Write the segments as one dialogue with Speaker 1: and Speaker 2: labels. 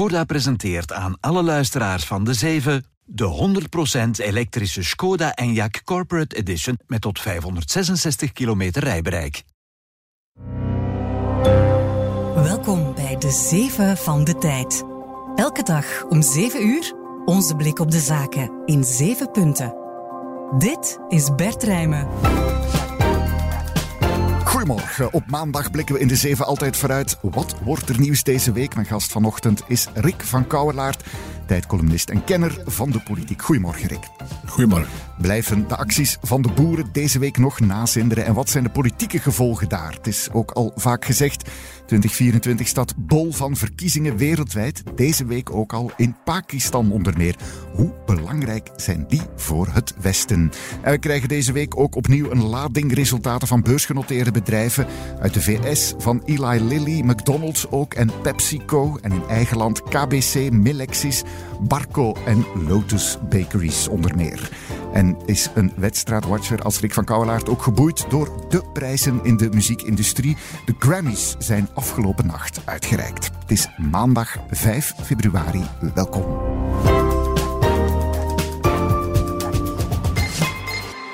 Speaker 1: Skoda presenteert aan alle luisteraars van de 7 de 100% elektrische Skoda Enyaq Corporate Edition met tot 566 kilometer rijbereik.
Speaker 2: Welkom bij de 7 van de tijd. Elke dag om 7 uur onze blik op de zaken in 7 punten. Dit is Bert Rijmen.
Speaker 3: Goedemorgen. Op maandag blikken we in de zeven altijd vooruit. Wat wordt er nieuws deze week? Mijn gast vanochtend is Rick van Kouwelaert, tijdcolumnist en kenner van de politiek. Goedemorgen, Rick.
Speaker 4: Goedemorgen.
Speaker 3: Blijven de acties van de boeren deze week nog nazinderen? En wat zijn de politieke gevolgen daar? Het is ook al vaak gezegd. 2024 staat bol van verkiezingen wereldwijd. Deze week ook al in Pakistan onder meer. Hoe belangrijk zijn die voor het Westen? En we krijgen deze week ook opnieuw een lading resultaten van beursgenoteerde bedrijven uit de VS, van Eli Lilly, McDonald's ook en PepsiCo. En in eigen land KBC, Milexis, Barco en Lotus Bakeries onder meer. En is een wedstrijdwatcher als Rick van Kouwelaert ook geboeid door de prijzen in de muziekindustrie. De Grammys zijn afgelopen nacht uitgereikt. Het is maandag 5 februari. Welkom.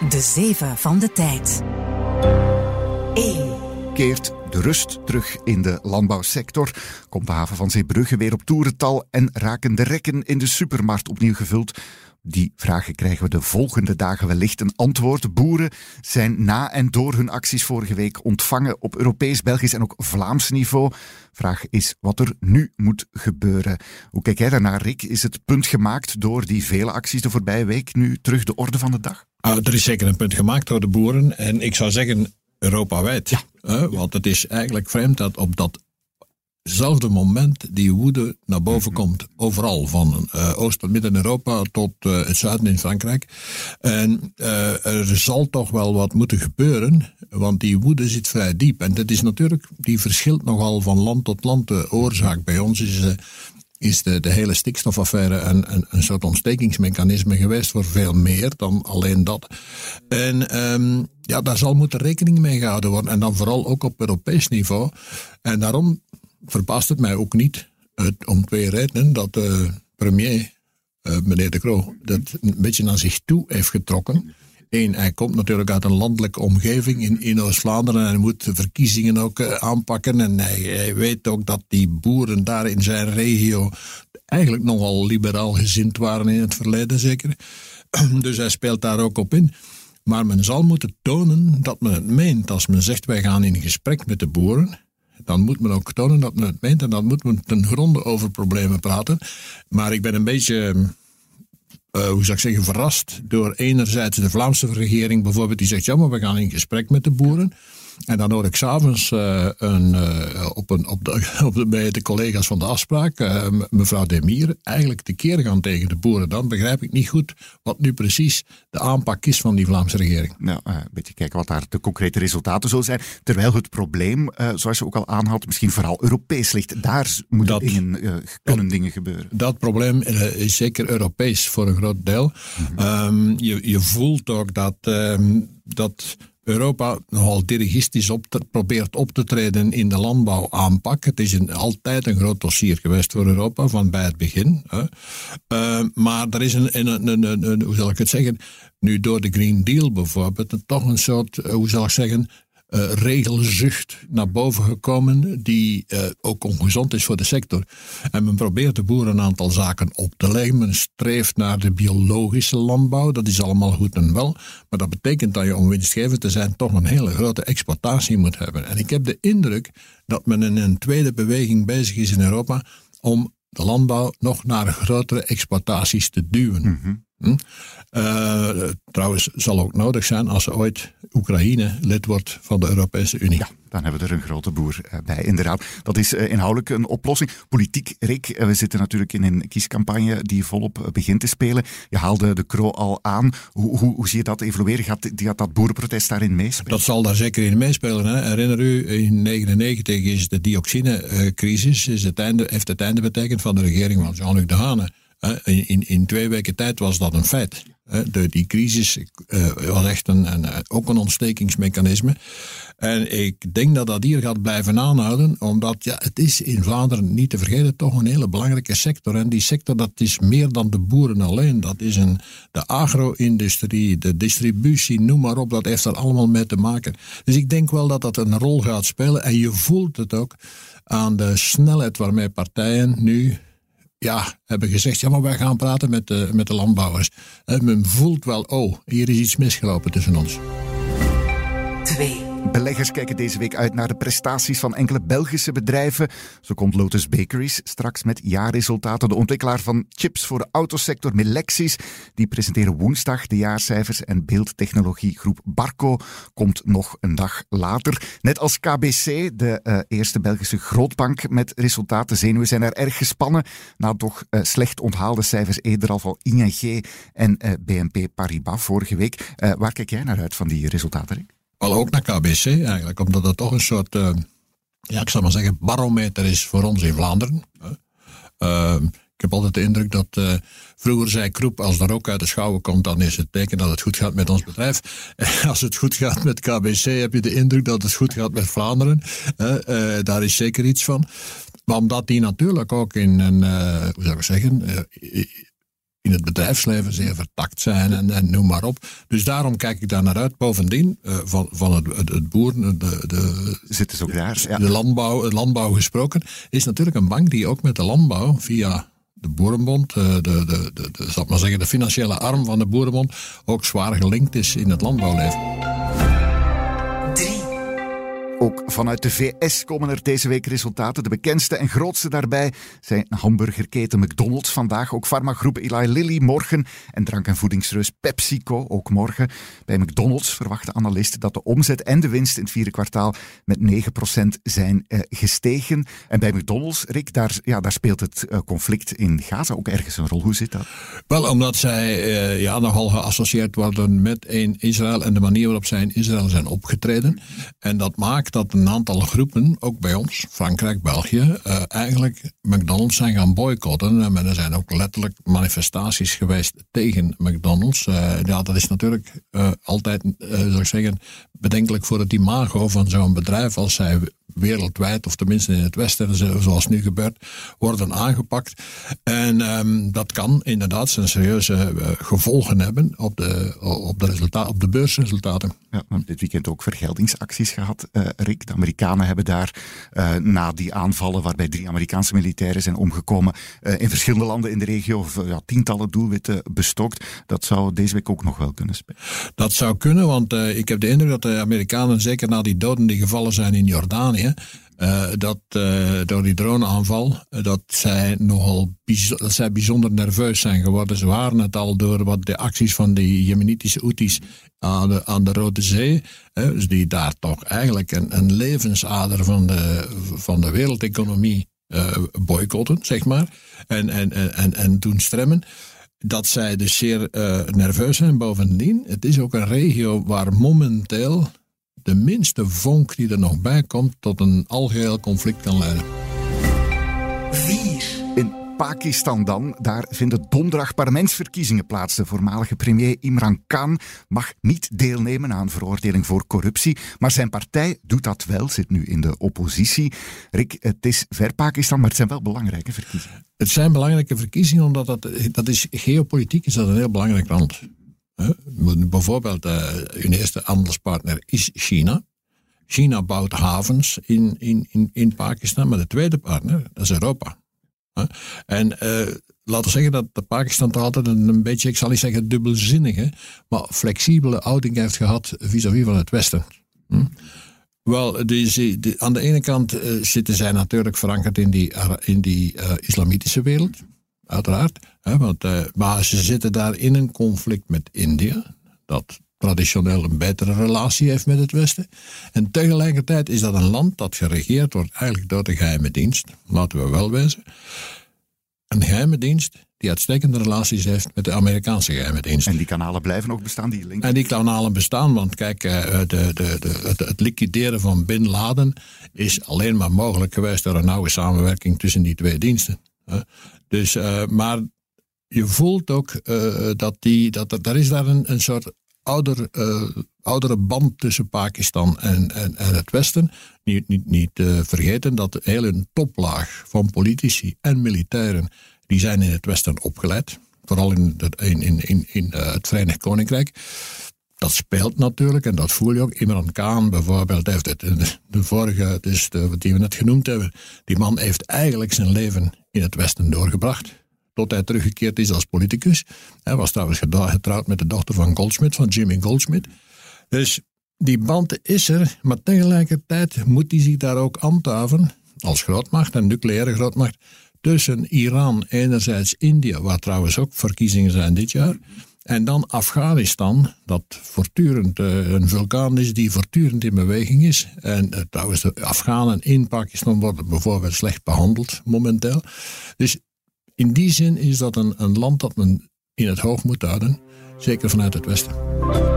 Speaker 2: De 7 van de tijd. 1.
Speaker 3: Keert de rust terug in de landbouwsector? Komt de haven van Zeebrugge weer op toerental en raken de rekken in de supermarkt opnieuw gevuld? Die vragen krijgen we de volgende dagen wellicht een antwoord. Boeren zijn na en door hun acties vorige week ontvangen op Europees, Belgisch en ook Vlaams niveau. Vraag is wat er nu moet gebeuren. Hoe kijk jij daarnaar, Rick? Is het punt gemaakt door die vele acties de voorbije week nu terug de orde van de dag?
Speaker 4: Ah, er is zeker een punt gemaakt door de boeren. En ik zou zeggen Europa-wijd. Ja. want het is eigenlijk vreemd dat op dat hetzelfde moment die woede naar boven mhm. komt. Overal, van uh, Oost- tot Midden-Europa tot uh, het zuiden in Frankrijk. En uh, er zal toch wel wat moeten gebeuren, want die woede zit vrij diep. En dat is natuurlijk, die verschilt nogal van land tot land. De oorzaak bij ons is is de, de hele stikstofaffaire een, een, een soort ontstekingsmechanisme geweest voor veel meer dan alleen dat. En um, ja, daar zal moeten rekening mee gehouden worden. En dan vooral ook op Europees niveau. En daarom verbaast het mij ook niet, om twee redenen, dat de premier, uh, meneer De Croo, dat een beetje naar zich toe heeft getrokken. Eén, hij komt natuurlijk uit een landelijke omgeving in, in Oost-Vlaanderen en hij moet de verkiezingen ook uh, aanpakken. En hij, hij, weet ook dat die boeren daar in zijn regio eigenlijk nogal liberaal gezind waren in het verleden, zeker. Dus hij speelt daar ook op in. Maar men zal moeten tonen dat men het meent. Als men zegt wij gaan in gesprek met de boeren, dan moet men ook tonen dat men het meent en dan moet men ten gronde over problemen praten. Maar ik ben een beetje, uh, hoe zou ik zeggen, verrast door enerzijds de Vlaamse regering bijvoorbeeld, die zegt ja, maar we gaan in gesprek met de boeren. En dan hoor ik s'avonds uh, een, uh, op een, op de, op de, bij de collega's van de afspraak, uh, mevrouw Demir, eigenlijk de keer gaan tegen de boeren. Dan begrijp ik niet goed wat nu precies de aanpak is van die Vlaamse regering.
Speaker 3: Nou, een beetje kijken wat daar de concrete resultaten zullen zijn. Terwijl het probleem, zoals je ook al aanhaalt, misschien vooral Europees ligt. Daar moeten dingen, kunnen dingen gebeuren.
Speaker 4: Dat probleem is zeker Europees voor een groot deel. Mm -hmm. um, je, je voelt ook dat, um, dat Europa nogal dirigistisch op probeert op te treden in de landbouwaanpak. Het is een, altijd een groot dossier geweest voor Europa van bij het begin. Hè. Uh, maar er is een, een, een, een, hoe zal ik het zeggen, nu door de Green Deal bijvoorbeeld, toch een soort, eh, hoe zal ik zeggen, uh, regelzucht naar boven gekomen die uh, ook ongezond is voor de sector. En men probeert de boeren een aantal zaken op te leggen. Men streeft naar de biologische landbouw. Dat is allemaal goed en wel. Maar dat betekent dat je om winstgevend te zijn toch een hele grote exploitatie moet hebben. En ik heb de indruk dat men in een tweede beweging bezig is in Europa om de landbouw nog naar grotere exploitaties te duwen. -hmm. Hm? Uh, trouwens, zal ook nodig zijn als ooit Oekraïne lid wordt van de Europese Unie.
Speaker 3: Ja, dan hebben we er een grote boer eh, bij, inderdaad. Dat is uh, inhoudelijk een oplossing. Politiek, Rick, we zitten natuurlijk in een kiescampagne die volop begint te spelen. Je haalde de Kro al aan. Hoe, hoe, hoe zie je dat evolueren? Gaat, gaat dat boerenprotest daarin meespelen?
Speaker 4: Dat zal daar zeker in meespelen. Hè? Herinner u, in 1999 is de dioxinecrisis, is het einde, heeft het einde betekend van de regering van Jean-Luc Dehane. In, in, twee weken tijd was dat een feit. De, die crisis uh, was echt een, een, ook een ontstekingsmechanisme. En ik denk dat dat hier gaat blijven aanhouden, omdat ja, het is in Vlaanderen niet te vergeten toch een hele belangrijke sector. En die sector dat is meer dan de boeren alleen. Dat is een, de agro-industrie, de distributie, noem maar op. Dat heeft er allemaal mee te maken. Dus ik denk wel dat dat een rol gaat spelen. En je voelt het ook aan de snelheid waarmee partijen nu ja, hebben gezegd, ja, maar wij gaan praten met de, met de landbouwers. En men voelt wel, oh, hier is iets misgelopen tussen ons.
Speaker 3: 2. Beleggers kijken deze week uit naar de prestaties van enkele Belgische bedrijven. Zo komt Lotus Bakeries straks met jaarresultaten. De ontwikkelaar van chips voor de autosector Melexis, die presenteren woensdag de jaarcijfers. En beeldtechnologiegroep Barco komt nog een dag later. Net als KBC, de uh, eerste Belgische grootbank met resultaten. Zenuwen zijn er erg gespannen na toch uh, slecht onthaalde cijfers eerder al van ING en uh, BNP Paribas vorige week. waar kijk jij naar uit van die resultaten, Rick?
Speaker 4: Wel ook naar KBC eigenlijk, omdat dat toch een soort, uh, ja, ik zal maar zeggen, barometer is voor ons in Vlaanderen. Uh, ik heb altijd de indruk dat uh, vroeger zei Kroep, als er ook uit de schouwen komt, dan is het teken dat het goed gaat met ons bedrijf. En als het goed gaat met KBC, heb je de indruk dat het goed gaat met Vlaanderen. daar is zeker iets van. Maar omdat die natuurlijk ook in een, hoe zou ik zeggen, in het bedrijfsleven zeer vertakt zijn en, en, noem maar op. Dus daarom kijk ik daar naar uit. Bovendien, uh, van, van het, het, het boeren, de, de,
Speaker 3: Zitten ook daar,
Speaker 4: ja. de landbouw, landbouw gesproken, is natuurlijk een bank die ook met de landbouw via de Boerenbond, de, de, de, de, de, zal maar zeggen, de financiële arm van de Boerenbond, ook zwaar gelinkt is in het landbouwleven.
Speaker 3: Ook vanuit de VS komen er deze week resultaten. De bekendste en grootste daarbij zijn hamburgerketen McDonald's vandaag, ook farmagroep Eli Lilly morgen en drank- en voedingsreus PepsiCo ook morgen. Bij McDonald's verwachten analisten dat de omzet en de winst in het vierde kwartaal met 9% zijn eh, gestegen. En bij McDonald's, Rick, daar, ja, daar speelt het eh, conflict in Gaza ook ergens een rol. Hoe zit dat?
Speaker 4: Wel, omdat zij uh, ja, nogal geassocieerd worden met Israël en de manier waarop zij in Israël zijn opgetreden. En dat maakt dat een aantal groepen, ook bij ons, Frankrijk, België, uh, eigenlijk McDonald's zijn gaan boycotten. En er zijn ook letterlijk manifestaties geweest tegen McDonald's. Uh, ja, dat is natuurlijk altijd, zou ik zeggen, bedenkelijk voor het imago van zo'n bedrijf als zij wereldwijd, of tenminste in het Westen, zoals nu gebeurt, worden aangepakt. En um, dat kan inderdaad zijn serieuze uh, gevolgen hebben op de, op, de resultaat, op de beursresultaten.
Speaker 3: Ja, we hebben dit weekend ook vergeldingsacties gehad, uh, Rick. De Amerikanen hebben daar uh, na die aanvallen, waarbij drie Amerikaanse militairen zijn omgekomen, in verschillende landen in de regio ja, tientallen doelwitten bestookt. Dat zou deze week ook nog wel kunnen spelen.
Speaker 4: Dat zou kunnen, want ik heb de indruk dat de Amerikanen, zeker na die doden die gevallen zijn in Jordanië, uh, dat uh, door die droneaanval, uh, dat zij nogal dat zij bijzonder nerveus zijn geworden. Ze waren het al door wat de acties van de Jemenitische Houthis aan de, aan de Rode Zee, dus die daar toch eigenlijk een, een levensader van de, van de wereldeconomie boycotten, zeg maar, en, en, en, en doen stremmen dat zij dus zeer nerveus zijn. Bovendien, het is ook een regio waar momenteel de minste vonk die er nog bij komt tot een algeheel conflict kan leiden.
Speaker 3: 4. In Pakistan dan, daar vinden donderdag parlementsverkiezingen plaats. De voormalige premier Imran Khan mag niet deelnemen aan veroordeling voor corruptie, maar zijn partij doet dat wel, zit nu in de oppositie. Rick, het is ver Pakistan, maar het zijn wel belangrijke verkiezingen.
Speaker 4: Het zijn belangrijke verkiezingen, omdat dat, dat is geopolitiek is dat een heel belangrijk land. Bijvoorbeeld, uh, hun eerste handelspartner is China. China bouwt havens in, in, in, in Pakistan, maar de tweede partner, dat is Europa. En uh, laten we zeggen dat Pakistan toch altijd een, beetje, ik zal niet zeggen dubbelzinnige, maar flexibele houding heeft gehad vis-à-vis van het Westen. Hm? Wel, aan de ene kant uh, zitten zij natuurlijk verankerd in die, in die islamitische wereld uiteraard. Hè, want, uh, maar ze zitten daar in een conflict met India, dat traditioneel een betere relatie heeft met het Westen. En tegelijkertijd is dat een land dat geregeerd wordt eigenlijk door de geheime dienst, laten we wel wezen. Een geheime dienst die uitstekende relaties heeft met de Amerikaanse geheime dienst.
Speaker 3: En die kanalen blijven ook bestaan, die linken?
Speaker 4: En die kanalen bestaan, want kijk, eh, de, de, de, het, het liquideren van Bin Laden is alleen maar mogelijk geweest door een nauwe samenwerking tussen die twee diensten. Dus, uh, maar je voelt ook uh, dat, die, dat er, daar is daar een, een soort ouder, uh, oudere band tussen Pakistan en, en, het Westen. Niet, niet, niet vergeten dat de hele toplaag van politici en militairen, die zijn in het Westen opgeleid. Vooral in, in, in, in, in het Verenigd Koninkrijk dat speelt natuurlijk en dat voel je ook. Imran Khan bijvoorbeeld heeft het, de vorige, dus de, die we net genoemd hebben, die man heeft eigenlijk zijn leven in het Westen doorgebracht. Tot hij teruggekeerd is als politicus. Hij was trouwens getrouwd met de dochter van Goldsmith, van Jimmy Goldsmith. Dus die band is er, maar tegelijkertijd moet hij zich daar ook aantaven, als grootmacht en nucleaire grootmacht, tussen Iran, enerzijds India, waar trouwens ook verkiezingen zijn dit jaar, en dan Afghanistan, dat voortdurend uh, een vulkaan is die voortdurend in beweging is. En uh, trouwens, de Afghanen in Pakistan worden bijvoorbeeld slecht behandeld momenteel. Dus in die zin is dat een, een land dat men in het hoog moet houden, zeker vanuit het Westen.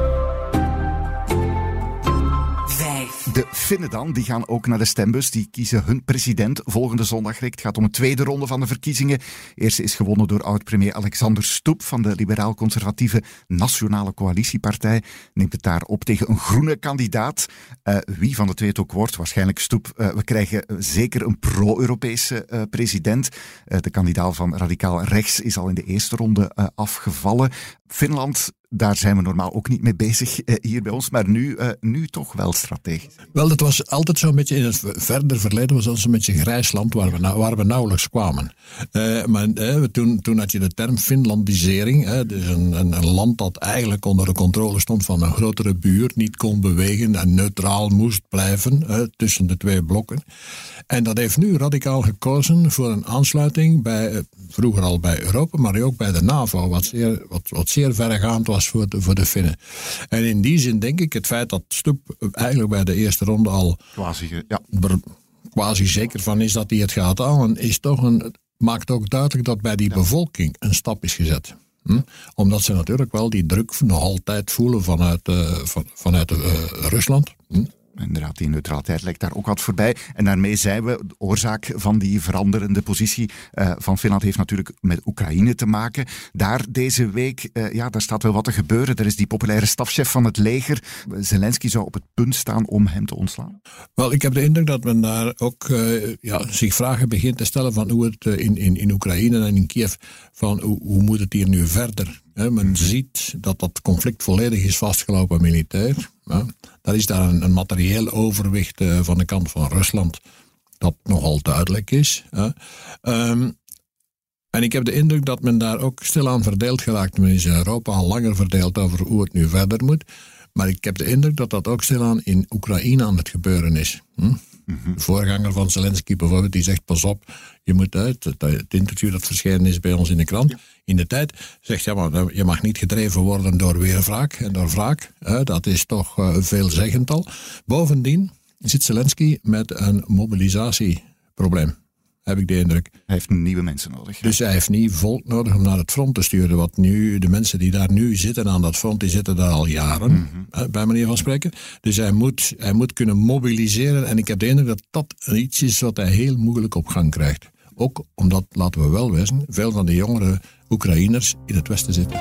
Speaker 3: De Finnen dan, die gaan ook naar de stembus. Die kiezen hun president volgende zondag. Het gaat om een tweede ronde van de verkiezingen. Eerste is gewonnen door oud-premier Alexander Stoep van de liberaal-conservatieve Nationale Coalitiepartij. Neemt het daar op tegen een groene kandidaat. Uh, wie van de twee het ook wordt, waarschijnlijk Stoep. Uh, we krijgen zeker een pro-Europese president. de kandidaat van radicaal rechts is al in de eerste ronde afgevallen. Finland daar zijn we normaal ook niet mee bezig eh, hier bij ons, maar nu, uh, nu toch wel strategisch.
Speaker 4: Wel, dat was altijd zo'n beetje in het verder verleden, was dat een beetje grijs land waar we, nou, waar we nauwelijks kwamen. Uh, maar toen, toen had je de term Finlandisering, dus een, een, een, land dat eigenlijk onder de controle stond van een grotere buur, niet kon bewegen en neutraal moest blijven tussen de twee blokken. En dat heeft nu radicaal gekozen voor een aansluiting bij, vroeger al bij Europa, maar ook bij de NAVO, wat zeer, wat, wat zeer verregaand was voor de, voor de Finnen. En in die zin denk ik het feit dat Stoep eigenlijk bij de eerste ronde al
Speaker 3: quasi, ja.
Speaker 4: quasi zeker van is dat hij het gaat halen, is toch een, maakt ook duidelijk dat bij die bevolking een stap is gezet. Hm? Omdat ze natuurlijk wel die druk nog altijd voelen vanuit, uh, van, vanuit uh, Rusland. Hm?
Speaker 3: Inderdaad, die neutraliteit lijkt daar ook wat voorbij. En daarmee zijn we, de oorzaak van die veranderende positie uh, van Finland heeft natuurlijk met Oekraïne te maken. Daar deze week, uh, ja, daar staat wel wat te gebeuren. Er is die populaire stafchef van het leger. Zelensky zou op het punt staan om hem te ontslaan.
Speaker 4: Wel, ik heb de indruk dat men daar ook uh, ja, zich vragen begint te stellen van hoe het in, in, in Oekraïne en in Kiev, van hoe, hoe moet het hier nu verder? He, men ziet dat dat conflict volledig is vastgelopen militair. Ja. Er is daar een, een materieel overwicht uh, van de kant van Rusland dat nogal duidelijk is. Um, en ik heb de indruk dat men daar ook stilaan verdeeld geraakt. Men is in Europa al langer verdeeld over hoe het nu verder moet. Maar ik heb de indruk dat dat ook stilaan in Oekraïne aan het gebeuren is. Hm? De voorganger van Zelensky bijvoorbeeld, die zegt pas op, je moet uit. Het, interview dat verschenen is bij ons in de krant in de tijd, zegt ja, maar je mag niet gedreven worden door weerwraak en door wraak. Dat is toch uh, veelzeggend al. Bovendien zit Zelensky met een mobilisatieprobleem heb ik de indruk.
Speaker 3: Hij heeft nieuwe mensen nodig.
Speaker 4: Dus hij heeft niet volk nodig om naar het front te sturen. Wat nu, de mensen die daar nu zitten aan dat front, die zitten daar al jaren, mhm. bij manier van spreken. Dus hij moet, hij moet kunnen mobiliseren. En ik heb de indruk dat dat iets is wat hij heel moeilijk op gang krijgt. Ook omdat, laten we wel wezen, veel van de jongere Oekraïners in het Westen zitten.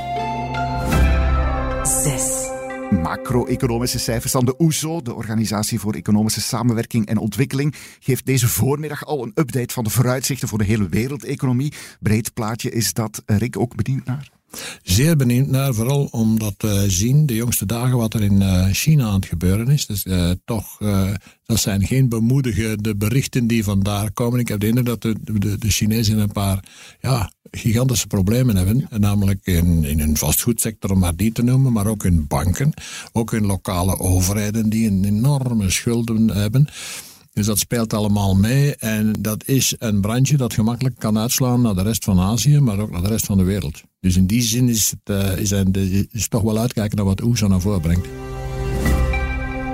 Speaker 3: Zes macro-economische cijfers van de OESO, de Organisatie voor Economische Samenwerking en Ontwikkeling, geeft deze voormiddag al een update van de vooruitzichten voor de hele wereldeconomie. Breed plaatje is dat. Rick ook benieuwd naar?
Speaker 4: Zeer benieuwd naar, vooral omdat we zien de jongste dagen wat er in eh, China aan het gebeuren is. Dus uh, toch, uh, dat zijn geen bemoedigende berichten die vandaar komen. Ik heb de indruk dat de, de, de Chinezen een paar ja, gigantische problemen hebben. Namelijk in, in hun vastgoedsector, om maar die te noemen, maar ook in banken. Ook in lokale overheden die een enorme schulden hebben. Dus dat speelt allemaal mee. En dat is een brandje dat gemakkelijk kan uitslaan naar de rest van Azië, maar ook naar de rest van de wereld. Dus in die zin is het, uh, is, het, is toch wel uitkijken naar wat OESA naar voren brengt.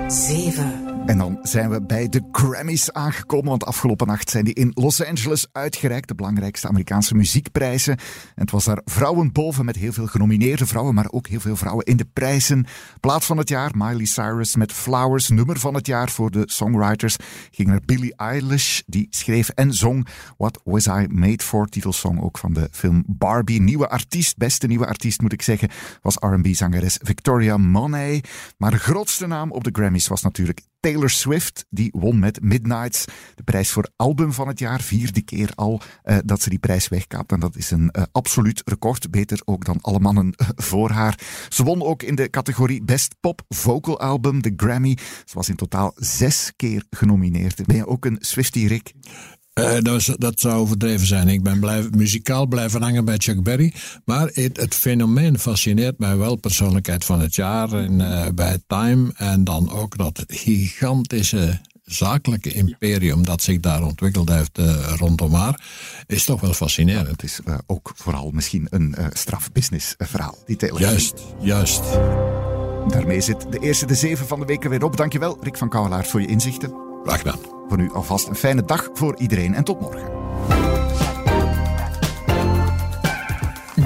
Speaker 4: 7.
Speaker 3: En dan zijn we bij de Grammys aangekomen, want afgelopen nacht zijn die in Los Angeles uitgereikt, de belangrijkste Amerikaanse muziekprijzen. En het was daar vrouwen boven met heel veel genomineerde vrouwen, maar ook heel veel vrouwen in de prijzen. Plaat van het jaar, Miley Cyrus met Flowers. Nummer van het jaar voor de songwriters ging naar Billie Eilish, die schreef en zong What Was I Made For, titelsong ook van de film Barbie. Nieuwe artiest, beste nieuwe artiest moet ik zeggen, was R&B-zangeres Victoria Monet. Maar de grootste naam op de Grammys was natuurlijk Taylor Swift, die won met Midnights de prijs voor album van het jaar. Vierde keer al uh, dat ze die prijs wegkaapt. En dat is een uh, absoluut record. Beter ook dan alle mannen uh, voor haar. Ze won ook in de categorie Best Pop Vocal Album, de Grammy. Ze was in totaal zes keer genomineerd. Ben je ook een Swiftie, Rick?
Speaker 4: Uh, dat, dat, zou overdreven zijn. Ik ben blijf, muzikaal blijven hangen bij Chuck Berry. Maar het, het, fenomeen fascineert mij wel. Persoonlijkheid van het jaar in, uh, bij Time. En dan ook dat gigantische zakelijke imperium dat zich daar ontwikkeld heeft uh, rondom haar. Is toch wel fascinerend.
Speaker 3: het is ook vooral misschien een strafbusiness verhaal. Die
Speaker 4: juist, juist.
Speaker 3: Daarmee zit de eerste de zeven van de weken weer op. Dankjewel Rick van Kouwelaar voor je inzichten.
Speaker 4: Graag gedaan.
Speaker 3: Voor nu alvast een fijne dag voor iedereen en tot morgen.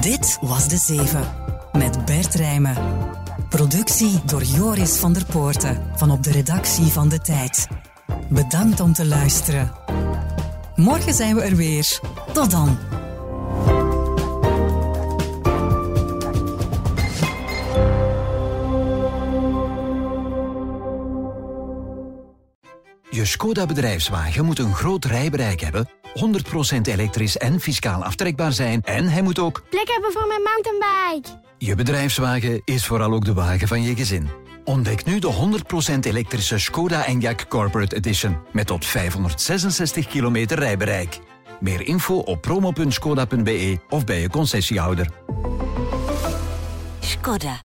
Speaker 2: Dit was De Zeven met Bert Rijmen. Productie door Joris van der Poorten van op de redactie van De Tijd. Bedankt om te luisteren. Morgen zijn we er weer. Tot dan.
Speaker 1: Je Skoda bedrijfswagen moet een groot rijbereik hebben, 100% elektrisch en fiscaal aftrekbaar zijn en hij moet ook
Speaker 5: plek hebben voor mijn mountainbike.
Speaker 1: Je bedrijfswagen is vooral ook de wagen van je gezin. Ontdek nu de 100% elektrische Skoda Enyaq Corporate Edition met tot 566 kilometer rijbereik. Meer info op promo.skoda.be of bij je concessiehouder.
Speaker 5: Skoda.